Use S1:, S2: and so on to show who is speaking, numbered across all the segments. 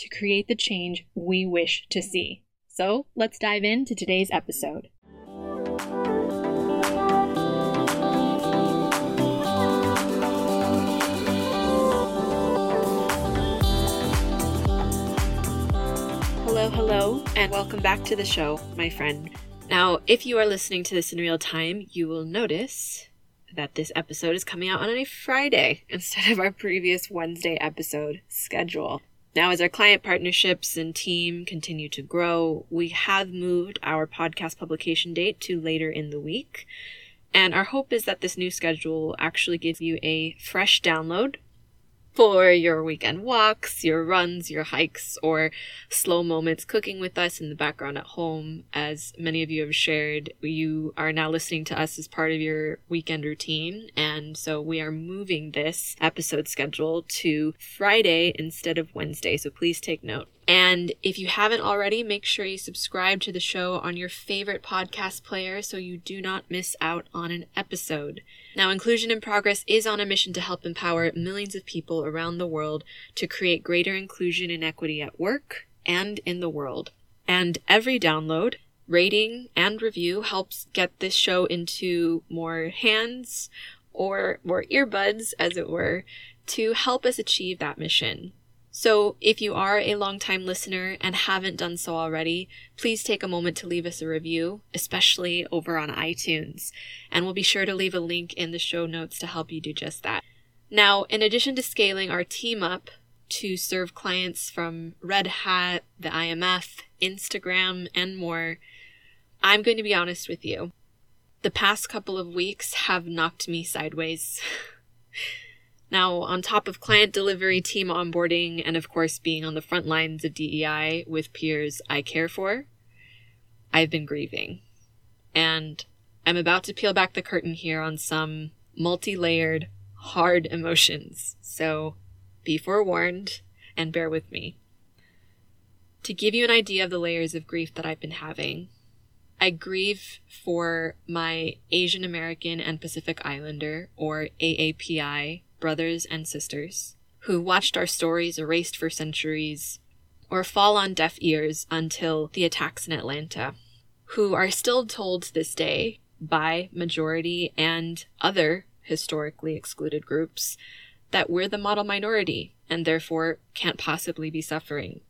S1: to create the change we wish to see. So let's dive into today's episode. Hello, hello, and welcome back to the show, my friend. Now, if you are listening to this in real time, you will notice that this episode is coming out on a Friday instead of our previous Wednesday episode schedule. Now, as our client partnerships and team continue to grow, we have moved our podcast publication date to later in the week. And our hope is that this new schedule actually give you a fresh download for your weekend walks, your runs, your hikes, or slow moments cooking with us in the background at home. As many of you have shared, you are now listening to us as part of your weekend routine. And so we are moving this episode schedule to Friday instead of Wednesday. So please take note. And if you haven't already, make sure you subscribe to the show on your favorite podcast player so you do not miss out on an episode. Now, Inclusion in Progress is on a mission to help empower millions of people around the world to create greater inclusion and equity at work and in the world. And every download, rating, and review helps get this show into more hands or more earbuds, as it were, to help us achieve that mission. So, if you are a longtime listener and haven't done so already, please take a moment to leave us a review, especially over on iTunes. And we'll be sure to leave a link in the show notes to help you do just that. Now, in addition to scaling our team up to serve clients from Red Hat, the IMF, Instagram, and more, I'm going to be honest with you. The past couple of weeks have knocked me sideways. Now, on top of client delivery, team onboarding, and of course being on the front lines of DEI with peers I care for, I've been grieving. And I'm about to peel back the curtain here on some multi layered, hard emotions. So be forewarned and bear with me. To give you an idea of the layers of grief that I've been having, I grieve for my Asian American and Pacific Islander, or AAPI, brothers and sisters who watched our stories erased for centuries or fall on deaf ears until the attacks in Atlanta, who are still told to this day by majority and other historically excluded groups that we're the model minority and therefore can't possibly be suffering.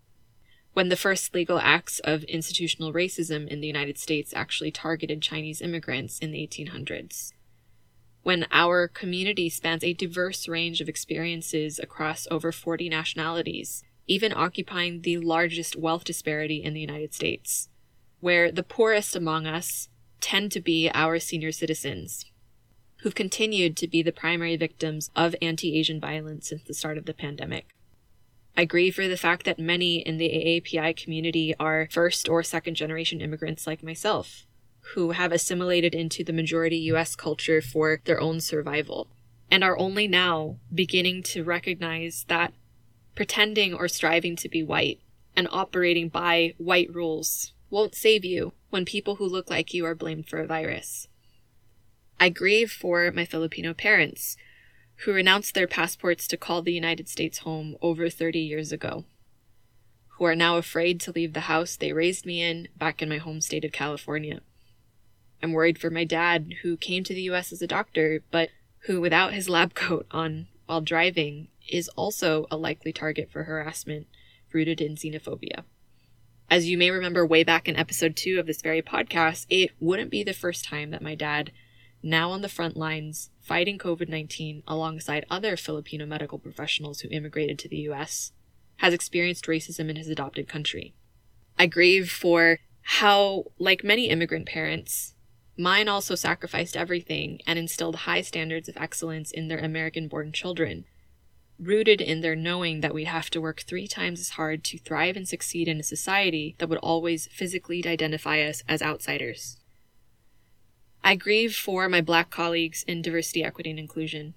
S1: When the first legal acts of institutional racism in the United States actually targeted Chinese immigrants in the 1800s when our community spans a diverse range of experiences across over 40 nationalities, even occupying the largest wealth disparity in the United States, where the poorest among us tend to be our senior citizens, who've continued to be the primary victims of anti Asian violence since the start of the pandemic. I grieve for the fact that many in the AAPI community are first or second generation immigrants like myself, who have assimilated into the majority US culture for their own survival, and are only now beginning to recognize that pretending or striving to be white and operating by white rules won't save you when people who look like you are blamed for a virus. I grieve for my Filipino parents, who renounced their passports to call the United States home over 30 years ago, who are now afraid to leave the house they raised me in back in my home state of California. I'm worried for my dad, who came to the US as a doctor, but who, without his lab coat on while driving, is also a likely target for harassment rooted in xenophobia. As you may remember way back in episode two of this very podcast, it wouldn't be the first time that my dad, now on the front lines fighting COVID 19 alongside other Filipino medical professionals who immigrated to the US, has experienced racism in his adopted country. I grieve for how, like many immigrant parents, mine also sacrificed everything and instilled high standards of excellence in their American born children rooted in their knowing that we'd have to work three times as hard to thrive and succeed in a society that would always physically identify us as outsiders. I grieve for my black colleagues in diversity, equity, and inclusion.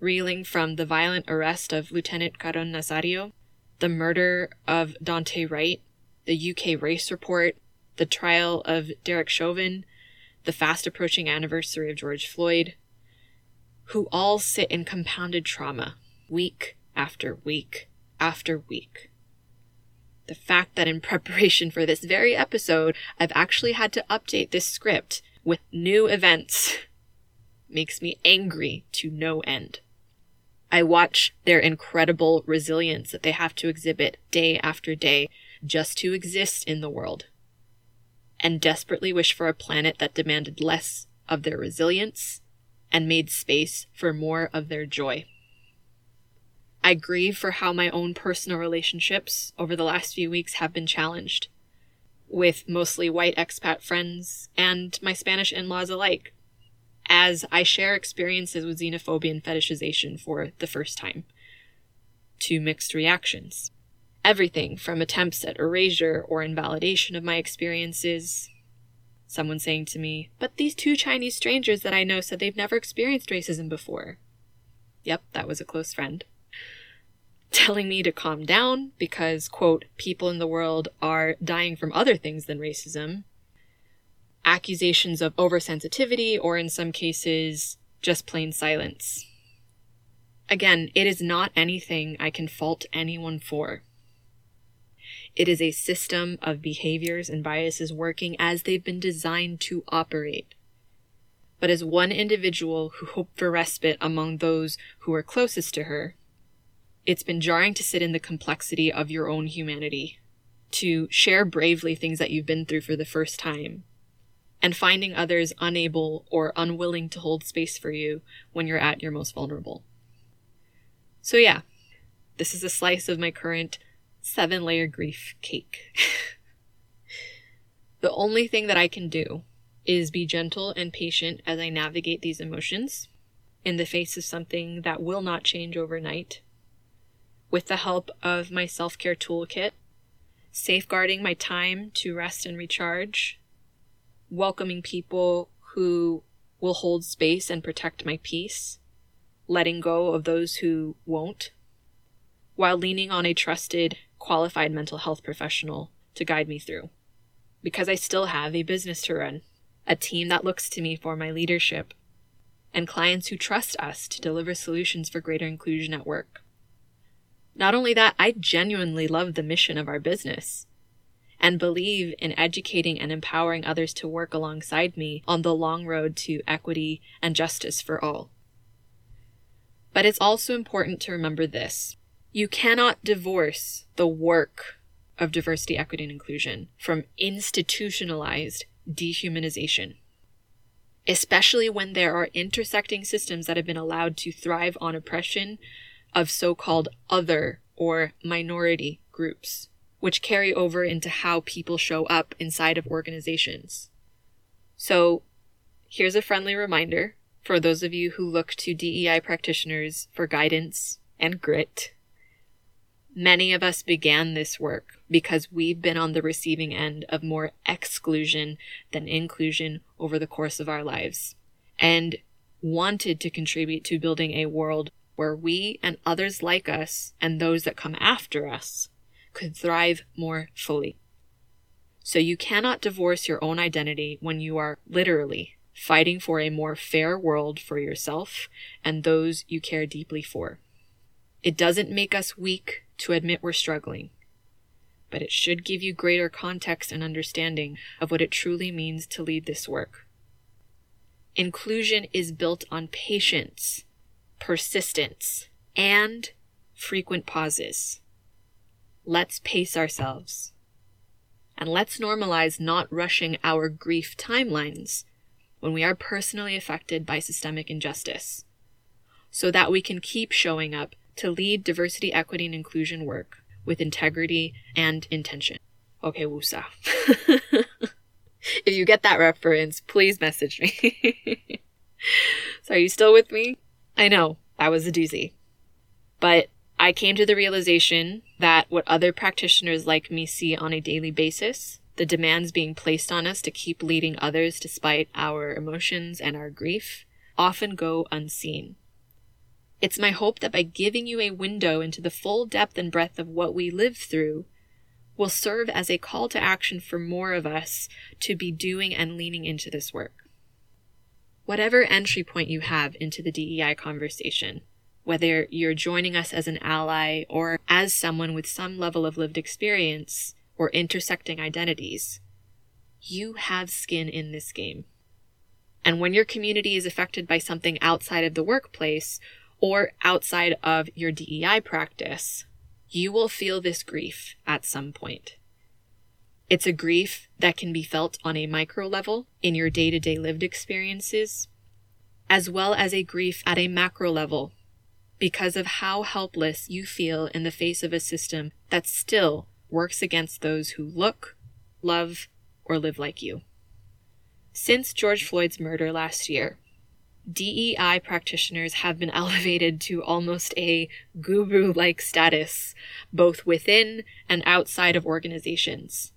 S1: Reeling from the violent arrest of Lieutenant Caron Nazario, the murder of Daunte Wright, the UK race report, the trial of Derek Chauvin, the fast approaching anniversary of George Floyd, who all sit in compounded trauma week after week after week. The fact that in preparation for this very episode, I've actually had to update this script with new events makes me angry to no end. I watch their incredible resilience that they have to exhibit day after day just to exist in the world, and desperately wish for a planet that demanded less of their resilience and made space for more of their joy. I grieve for how my own personal relationships over the last few weeks have been challenged, with mostly white expat friends and my Spanish in laws alike, as I share experiences with xenophobia and fetishization for the first time. Two mixed reactions. Everything from attempts at erasure or invalidation of my experiences. Someone saying to me, But these two Chinese strangers that I know said they've never experienced racism before. Yep, that was a close friend telling me to calm down because, quote, people in the world are dying from other things than racism, accusations of oversensitivity, or in some cases, just plain silence. Again, it is not anything I can fault anyone for. It is a system of behaviors and biases working as they've been designed to operate. But as one individual who hoped for respite among those who were closest to her, it's been jarring to sit in the complexity of your own humanity, to share bravely things that you've been through for the first time, and finding others unable or unwilling to hold space for you when you're at your most vulnerable. So, yeah, this is a slice of my current seven layer grief cake. the only thing that I can do is be gentle and patient as I navigate these emotions in the face of something that will not change overnight with the help of my self care toolkit, safeguarding my time to rest and recharge, welcoming people who will hold space and protect my peace, letting go of those who won't, while leaning on a trusted, qualified mental health professional to guide me through. Because I still have a business to run, a team that looks to me for my leadership, and clients who trust us to deliver solutions for greater inclusion at work. Not only that, I genuinely love the mission of our business and believe in educating and empowering others to work alongside me on the long road to equity and justice for all. But it's also important to remember this. You cannot divorce the work of diversity, equity, and inclusion from institutionalized dehumanization, especially when there are intersecting systems that have been allowed to thrive on oppression of so called other or minority groups, which carry over into how people show up inside of organizations. So, here's a friendly reminder for those of you who look to DEI practitioners for guidance and grit. Many of us began this work because we've been on the receiving end of more exclusion than inclusion over the course of our lives and wanted to contribute to building a world where we and others like us and those that come after us could thrive more fully. So you cannot divorce your own identity when you are literally fighting for a more fair world for yourself and those you care deeply for. It doesn't make us weak to admit we're struggling, but it should give you greater context and understanding of what it truly means to lead this work. Inclusion is built on patience persistence, and frequent pauses. Let's pace ourselves. And let's normalize not rushing our grief timelines when we are personally affected by systemic injustice so that we can keep showing up to lead diversity, equity, and inclusion work with integrity and intention. Okay, Wusa. if you get that reference, please message me. so, are you still with me? I know, that was a doozy. But I came to the realization that what other practitioners like me see on a daily basis, the demands being placed on us to keep leading others despite our emotions and our grief, often go unseen. It's my hope that by giving you a window into the full depth and breadth of what we live through, will serve as a call to action for more of us to be doing and leaning into this work. Whatever entry point you have into the DEI conversation, whether you're joining us as an ally or as someone with some level of lived experience or intersecting identities, you have skin in this game. And when your community is affected by something outside of the workplace or outside of your DEI practice, you will feel this grief at some point. It's a grief that can be felt on a micro level in your day to day lived experiences, as well as a grief at a macro level because of how helpless you feel in the face of a system that still works against those who look, love, or live like you. Since George Floyd's murder last year, DEI practitioners have been elevated to almost a guru like status, both within and outside of organizations.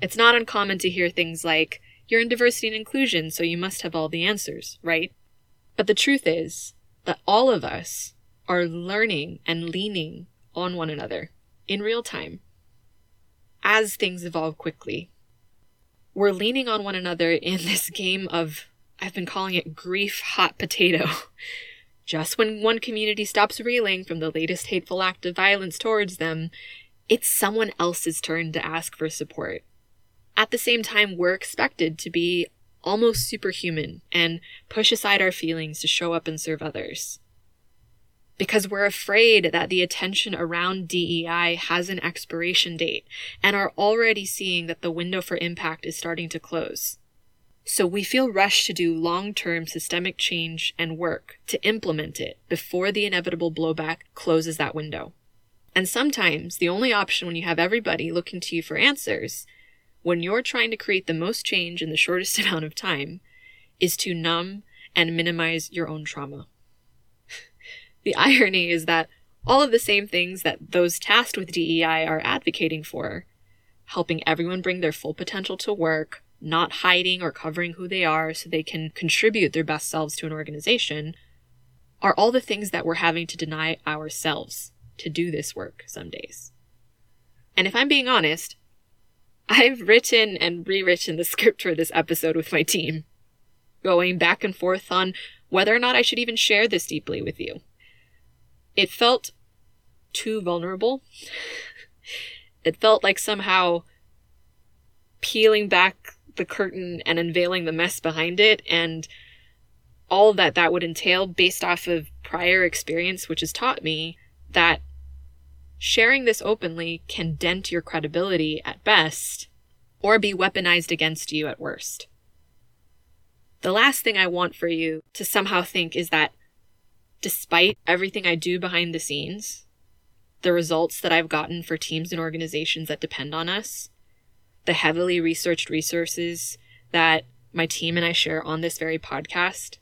S1: It's not uncommon to hear things like, you're in diversity and inclusion, so you must have all the answers, right? But the truth is that all of us are learning and leaning on one another in real time as things evolve quickly. We're leaning on one another in this game of I've been calling it grief hot potato. Just when one community stops reeling from the latest hateful act of violence towards them, it's someone else's turn to ask for support. At the same time, we're expected to be almost superhuman and push aside our feelings to show up and serve others. Because we're afraid that the attention around DEI has an expiration date and are already seeing that the window for impact is starting to close. So we feel rushed to do long term systemic change and work to implement it before the inevitable blowback closes that window. And sometimes the only option when you have everybody looking to you for answers, when you're trying to create the most change in the shortest amount of time, is to numb and minimize your own trauma. the irony is that all of the same things that those tasked with DEI are advocating for, helping everyone bring their full potential to work, not hiding or covering who they are so they can contribute their best selves to an organization, are all the things that we're having to deny ourselves to do this work some days. And if I'm being honest, I've written and rewritten the script for this episode with my team, going back and forth on whether or not I should even share this deeply with you. It felt too vulnerable. it felt like somehow peeling back the curtain and unveiling the mess behind it and all that that would entail based off of prior experience, which has taught me that sharing this openly can dent your credibility at best or be weaponized against you at worst. The last thing I want for you to somehow think is that despite everything I do behind the scenes, the results that I've gotten for teams and organizations that depend on us, the heavily researched resources that my team and I share on this very podcast,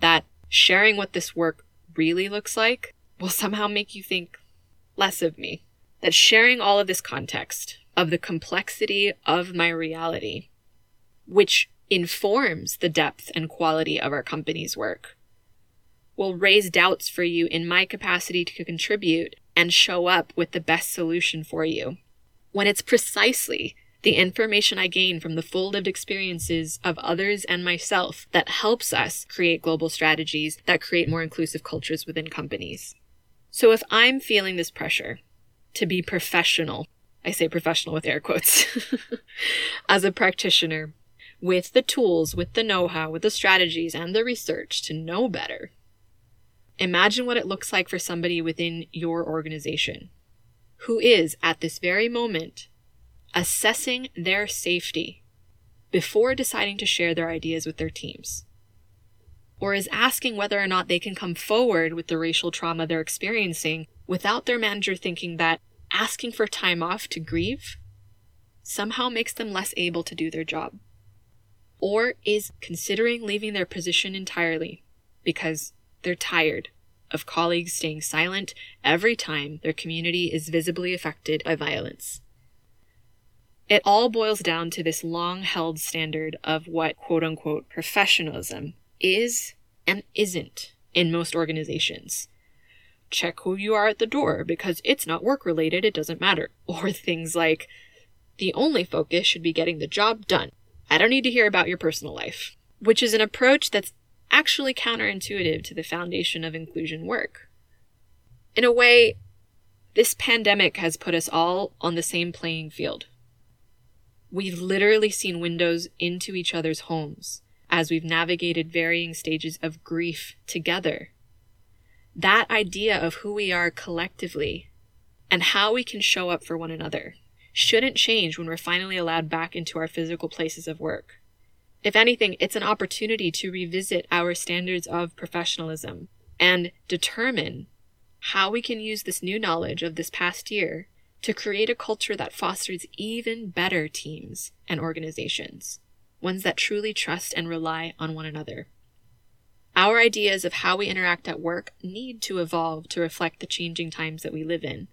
S1: that sharing what this work really looks like will somehow make you think less of me. That sharing all of this context of the complexity of my reality, which informs the depth and quality of our company's work, will raise doubts for you in my capacity to contribute and show up with the best solution for you. When it's precisely the information I gain from the full lived experiences of others and myself that helps us create global strategies that create more inclusive cultures within companies. So if I'm feeling this pressure to be professional, I say professional with air quotes, as a practitioner, with the tools, with the know how, with the strategies, and the research to know better. Imagine what it looks like for somebody within your organization who is, at this very moment, assessing their safety before deciding to share their ideas with their teams? Or is asking whether or not they can come forward with the racial trauma they're experiencing without their manager thinking that asking for time off to grieve somehow makes them less able to do their job? Or is considering leaving their position entirely because they're tired of colleagues staying silent every time their community is visibly affected by violence? It all boils down to this long held standard of what quote unquote professionalism is and isn't in most organizations. Check who you are at the door because it's not work related, it doesn't matter. Or things like, the only focus should be getting the job done. I don't need to hear about your personal life. Which is an approach that's actually counterintuitive to the foundation of inclusion work. In a way, this pandemic has put us all on the same playing field. We've literally seen windows into each other's homes as we've navigated varying stages of grief together. That idea of who we are collectively and how we can show up for one another shouldn't change when we're finally allowed back into our physical places of work. If anything, it's an opportunity to revisit our standards of professionalism and determine how we can use this new knowledge of this past year to create a culture that fosters even better teams and organizations ones that truly trust and rely on one another. Our ideas of how we interact at work need to evolve to reflect the changing times that we live in,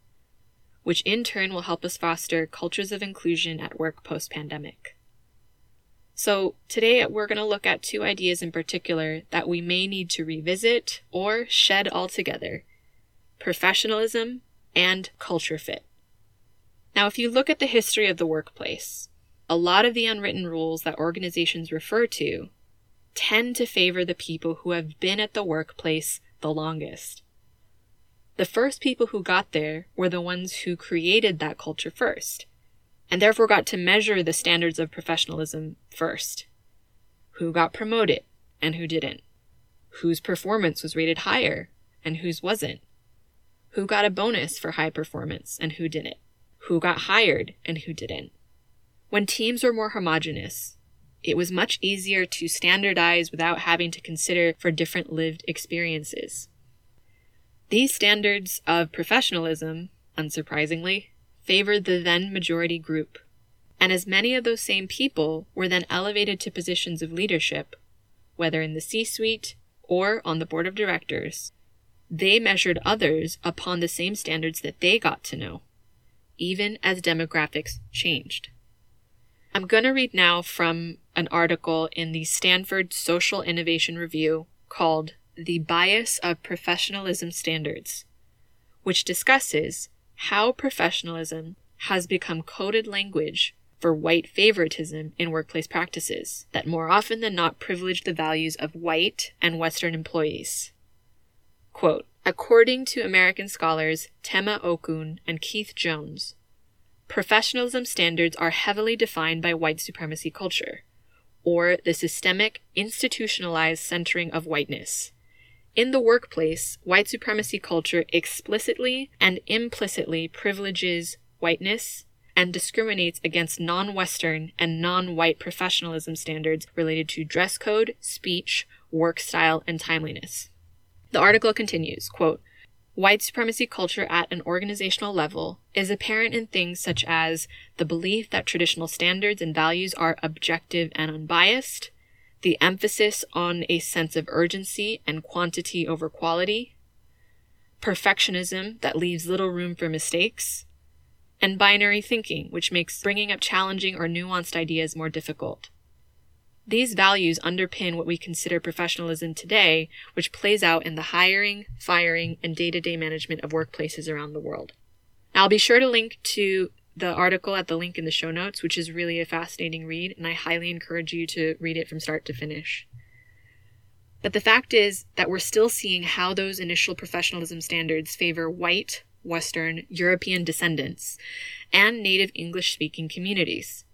S1: which in turn will help us foster cultures of inclusion at work post pandemic. So, today we're going to look at two ideas in particular that we may need to revisit or shed altogether professionalism and culture fit. Now, if you look at the history of the workplace, a lot of the unwritten rules that organizations refer to tend to favor the people who have been at the workplace the longest. The first people who got there were the ones who created that culture first, and therefore got to measure the standards of professionalism first. Who got promoted and who didn't? Whose performance was rated higher and whose wasn't? Who got a bonus for high performance and who didn't? Who got hired and who didn't? When teams were more homogenous, it was much easier to standardize without having to consider for different lived experiences. These standards of professionalism, unsurprisingly, favored the then majority group, and as many of those same people were then elevated to positions of leadership, whether in the C suite or on the board of directors, they measured others upon the same standards that they got to know, even as demographics changed. I'm going to read now from an article in the Stanford Social Innovation Review called The Bias of Professionalism Standards, which discusses how professionalism has become coded language for white favoritism in workplace practices that more often than not privilege the values of white and Western employees. Quote, According to American scholars Tema Okun and Keith Jones, professionalism standards are heavily defined by white supremacy culture, or the systemic, institutionalized centering of whiteness. In the workplace, white supremacy culture explicitly and implicitly privileges whiteness and discriminates against non Western and non white professionalism standards related to dress code, speech, work style, and timeliness. The article continues quote, White supremacy culture at an organizational level is apparent in things such as the belief that traditional standards and values are objective and unbiased, the emphasis on a sense of urgency and quantity over quality, perfectionism that leaves little room for mistakes, and binary thinking, which makes bringing up challenging or nuanced ideas more difficult. These values underpin what we consider professionalism today, which plays out in the hiring, firing, and day to day management of workplaces around the world. Now, I'll be sure to link to the article at the link in the show notes, which is really a fascinating read, and I highly encourage you to read it from start to finish. But the fact is that we're still seeing how those initial professionalism standards favor white, Western, European descendants, and native English speaking communities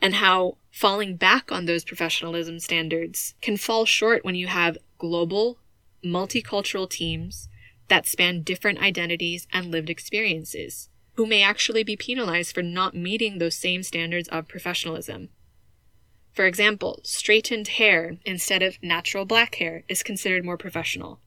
S1: and how falling back on those professionalism standards can fall short when you have global, multicultural teams that span different identities and lived experiences, who may actually be penalized for not meeting those same standards of professionalism. For example, straightened hair instead of natural black hair is considered more professional.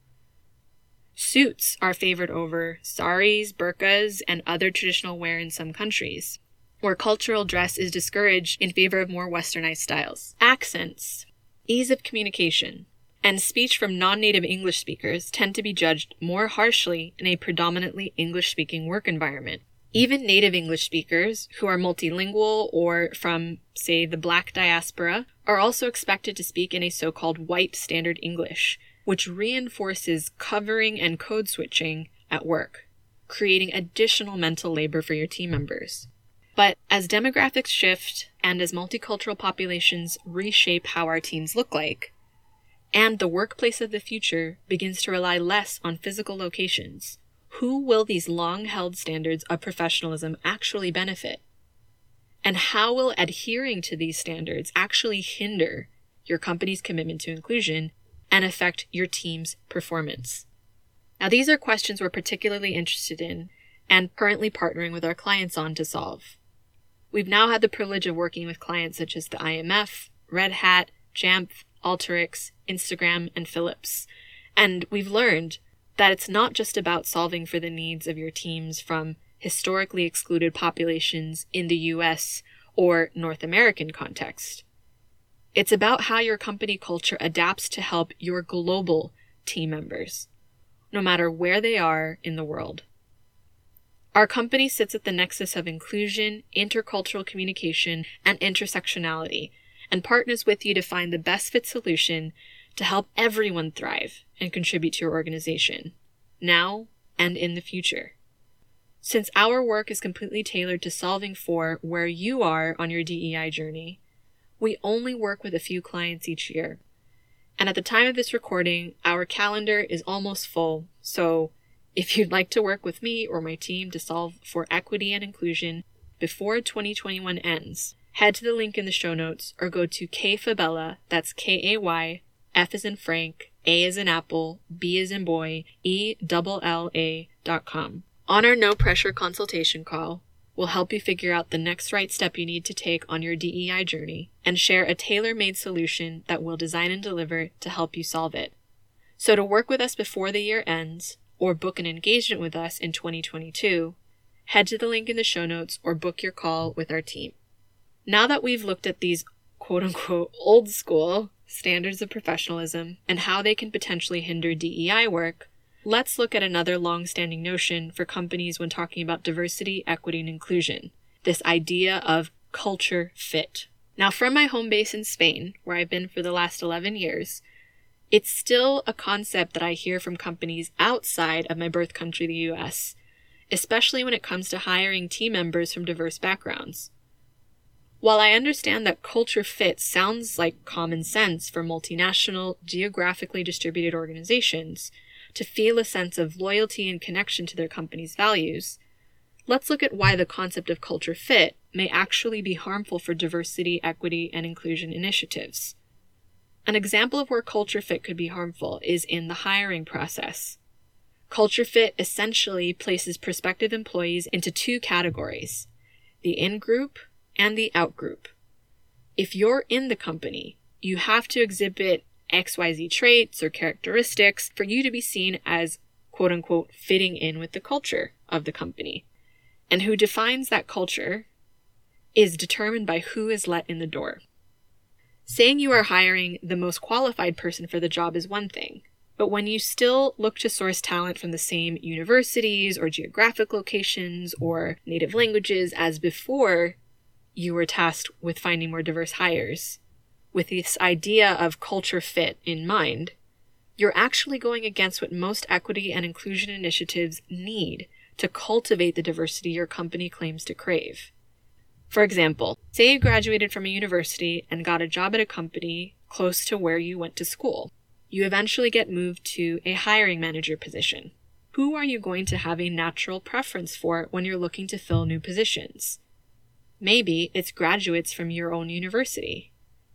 S1: Suits are favored over saris, burqas, and other traditional wear in some countries, where cultural dress is discouraged in favor of more westernized styles. Accents, ease of communication, and speech from non native English speakers tend to be judged more harshly in a predominantly English speaking work environment. Even native English speakers who are multilingual or from, say, the black diaspora are also expected to speak in a so called white standard English, which reinforces covering and code switching at work, creating additional mental labor for your team members. But as demographics shift and as multicultural populations reshape how our teams look like, and the workplace of the future begins to rely less on physical locations, who will these long held standards of professionalism actually benefit? And how will adhering to these standards actually hinder your company's commitment to inclusion and affect your team's performance? Now, these are questions we're particularly interested in and currently partnering with our clients on to solve. We've now had the privilege of working with clients such as the IMF, Red Hat, Jamf, Alteryx, Instagram, and Philips. And we've learned that it's not just about solving for the needs of your teams from historically excluded populations in the US or North American context. It's about how your company culture adapts to help your global team members, no matter where they are in the world. Our company sits at the nexus of inclusion, intercultural communication, and intersectionality, and partners with you to find the best fit solution to help everyone thrive and contribute to your organization, now and in the future. Since our work is completely tailored to solving for where you are on your DEI journey, we only work with a few clients each year. And at the time of this recording, our calendar is almost full. So if you'd like to work with me or my team to solve for equity and inclusion before 2021 ends, head to the link in the show notes or go to kfabella, that's K-A-Y, F as in Frank, A as in Apple, B as in boy, E double L A dot com. On our no pressure consultation call, we'll help you figure out the next right step you need to take on your DEI journey and share a tailor made solution that we'll design and deliver to help you solve it. So, to work with us before the year ends or book an engagement with us in 2022, head to the link in the show notes or book your call with our team. Now that we've looked at these quote unquote old school standards of professionalism and how they can potentially hinder DEI work, Let's look at another long standing notion for companies when talking about diversity, equity, and inclusion this idea of culture fit. Now, from my home base in Spain, where I've been for the last 11 years, it's still a concept that I hear from companies outside of my birth country, the US, especially when it comes to hiring team members from diverse backgrounds. While I understand that culture fit sounds like common sense for multinational, geographically distributed organizations, to feel a sense of loyalty and connection to their company's values, let's look at why the concept of culture fit may actually be harmful for diversity, equity, and inclusion initiatives. An example of where culture fit could be harmful is in the hiring process. Culture fit essentially places prospective employees into two categories the in group and the out group. If you're in the company, you have to exhibit XYZ traits or characteristics for you to be seen as quote unquote fitting in with the culture of the company. And who defines that culture is determined by who is let in the door. Saying you are hiring the most qualified person for the job is one thing, but when you still look to source talent from the same universities or geographic locations or native languages as before you were tasked with finding more diverse hires, with this idea of culture fit in mind, you're actually going against what most equity and inclusion initiatives need to cultivate the diversity your company claims to crave. For example, say you graduated from a university and got a job at a company close to where you went to school. You eventually get moved to a hiring manager position. Who are you going to have a natural preference for when you're looking to fill new positions? Maybe it's graduates from your own university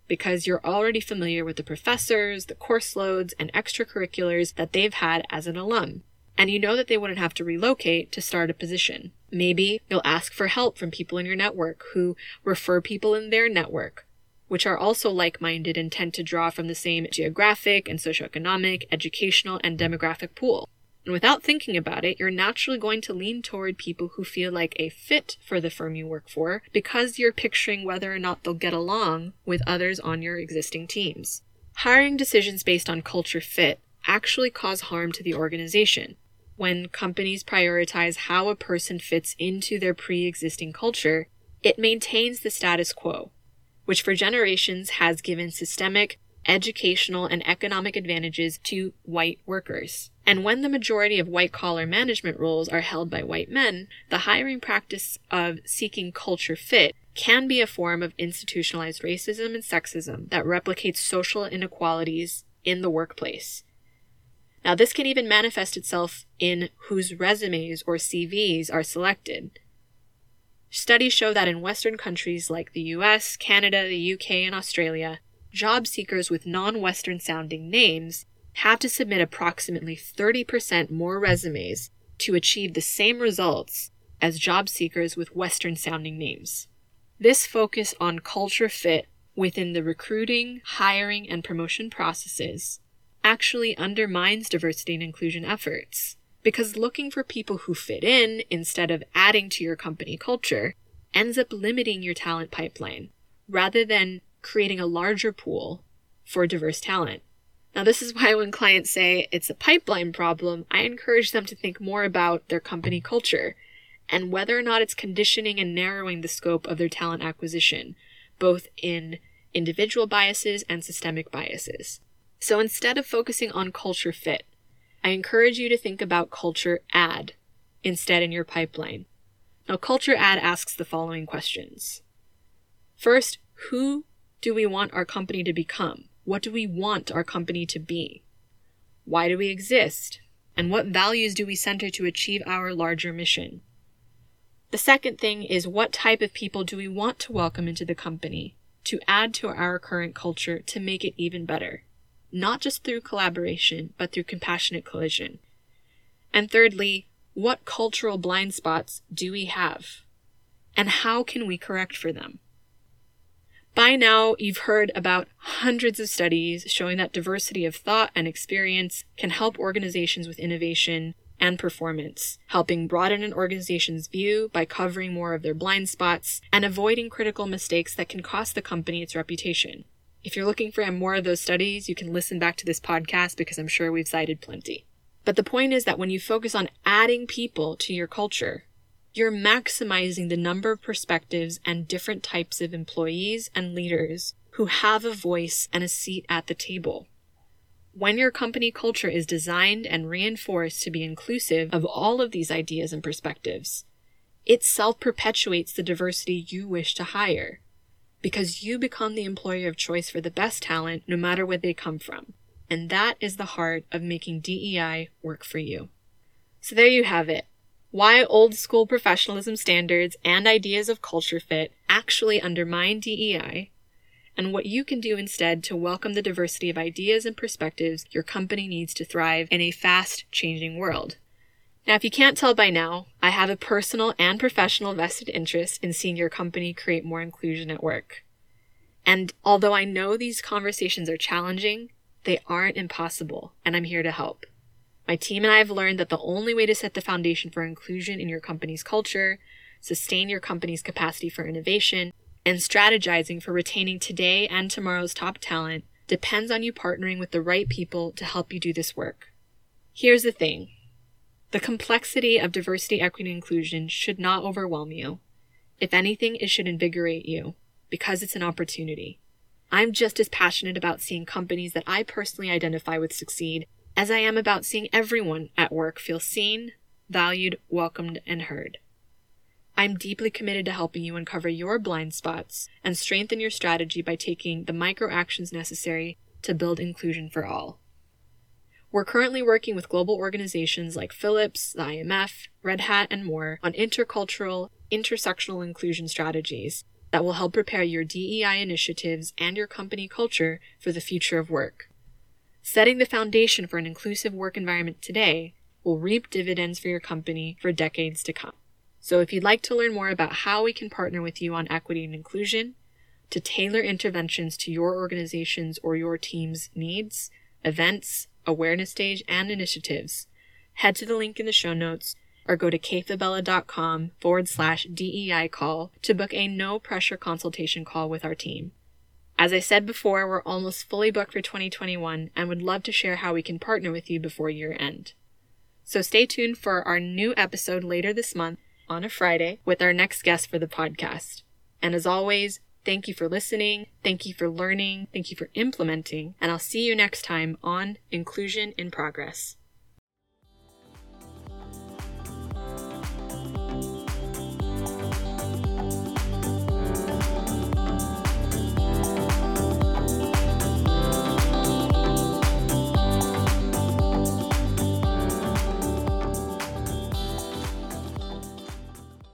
S1: because you're already familiar with the professors, the course loads, and extracurriculars that they've had as an alum, and you know that they wouldn't have to relocate to start a position. Maybe you'll ask for help from people in your network who refer people in their network, which are also like minded and tend to draw from the same geographic and socioeconomic, educational, and demographic pool. And without thinking about it, you're naturally going to lean toward people who feel like a fit for the firm you work for because you're picturing whether or not they'll get along with others on your existing teams. Hiring decisions based on culture fit actually cause harm to the organization. When companies prioritize how a person fits into their pre existing culture, it maintains the status quo, which for generations has given systemic, educational, and economic advantages to white workers. And when the majority of white collar management roles are held by white men, the hiring practice of seeking culture fit can be a form of institutionalized racism and sexism that replicates social inequalities in the workplace. Now, this can even manifest itself in whose resumes or CVs are selected. Studies show that in Western countries like the US, Canada, the UK, and Australia, job seekers with non Western sounding names have to submit approximately 30% more resumes to achieve the same results as job seekers with Western sounding names. This focus on culture fit within the recruiting, hiring, and promotion processes actually undermines diversity and inclusion efforts. Because looking for people who fit in instead of adding to your company culture ends up limiting your talent pipeline rather than creating a larger pool for diverse talent. Now, this is why when clients say it's a pipeline problem, I encourage them to think more about their company culture and whether or not it's conditioning and narrowing the scope of their talent acquisition, both in individual biases and systemic biases. So instead of focusing on culture fit, I encourage you to think about culture add instead in your pipeline. Now, culture add asks the following questions. First, who do we want our company to become? What do we want our company to be? Why do we exist? And what values do we center to achieve our larger mission? The second thing is what type of people do we want to welcome into the company to add to our current culture to make it even better? Not just through collaboration, but through compassionate collision? And thirdly, what cultural blind spots do we have? And how can we correct for them? By now, you've heard about hundreds of studies showing that diversity of thought and experience can help organizations with innovation and performance, helping broaden an organization's view by covering more of their blind spots and avoiding critical mistakes that can cost the company its reputation. If you're looking for more of those studies, you can listen back to this podcast because I'm sure we've cited plenty. But the point is that when you focus on adding people to your culture, you're maximizing the number of perspectives and different types of employees and leaders who have a voice and a seat at the table. When your company culture is designed and reinforced to be inclusive of all of these ideas and perspectives, it self perpetuates the diversity you wish to hire because you become the employer of choice for the best talent no matter where they come from. And that is the heart of making DEI work for you. So there you have it. Why old school professionalism standards and ideas of culture fit actually undermine DEI, and what you can do instead to welcome the diversity of ideas and perspectives your company needs to thrive in a fast changing world. Now, if you can't tell by now, I have a personal and professional vested interest in seeing your company create more inclusion at work. And although I know these conversations are challenging, they aren't impossible, and I'm here to help. My team and I have learned that the only way to set the foundation for inclusion in your company's culture, sustain your company's capacity for innovation, and strategizing for retaining today and tomorrow's top talent depends on you partnering with the right people to help you do this work. Here's the thing the complexity of diversity, equity, and inclusion should not overwhelm you. If anything, it should invigorate you because it's an opportunity. I'm just as passionate about seeing companies that I personally identify with succeed as I am about seeing everyone at work feel seen, valued, welcomed, and heard. I'm deeply committed to helping you uncover your blind spots and strengthen your strategy by taking the micro actions necessary to build inclusion for all. We're currently working with global organizations like Philips, the IMF, Red Hat, and more on intercultural, intersectional inclusion strategies that will help prepare your DEI initiatives and your company culture for the future of work. Setting the foundation for an inclusive work environment today will reap dividends for your company for decades to come. So if you'd like to learn more about how we can partner with you on equity and inclusion, to tailor interventions to your organization's or your team's needs, events, awareness stage, and initiatives, head to the link in the show notes or go to kayfabella.com forward slash DEI call to book a no pressure consultation call with our team. As I said before, we're almost fully booked for 2021 and would love to share how we can partner with you before year end. So stay tuned for our new episode later this month on a Friday with our next guest for the podcast. And as always, thank you for listening, thank you for learning, thank you for implementing, and I'll see you next time on Inclusion in Progress.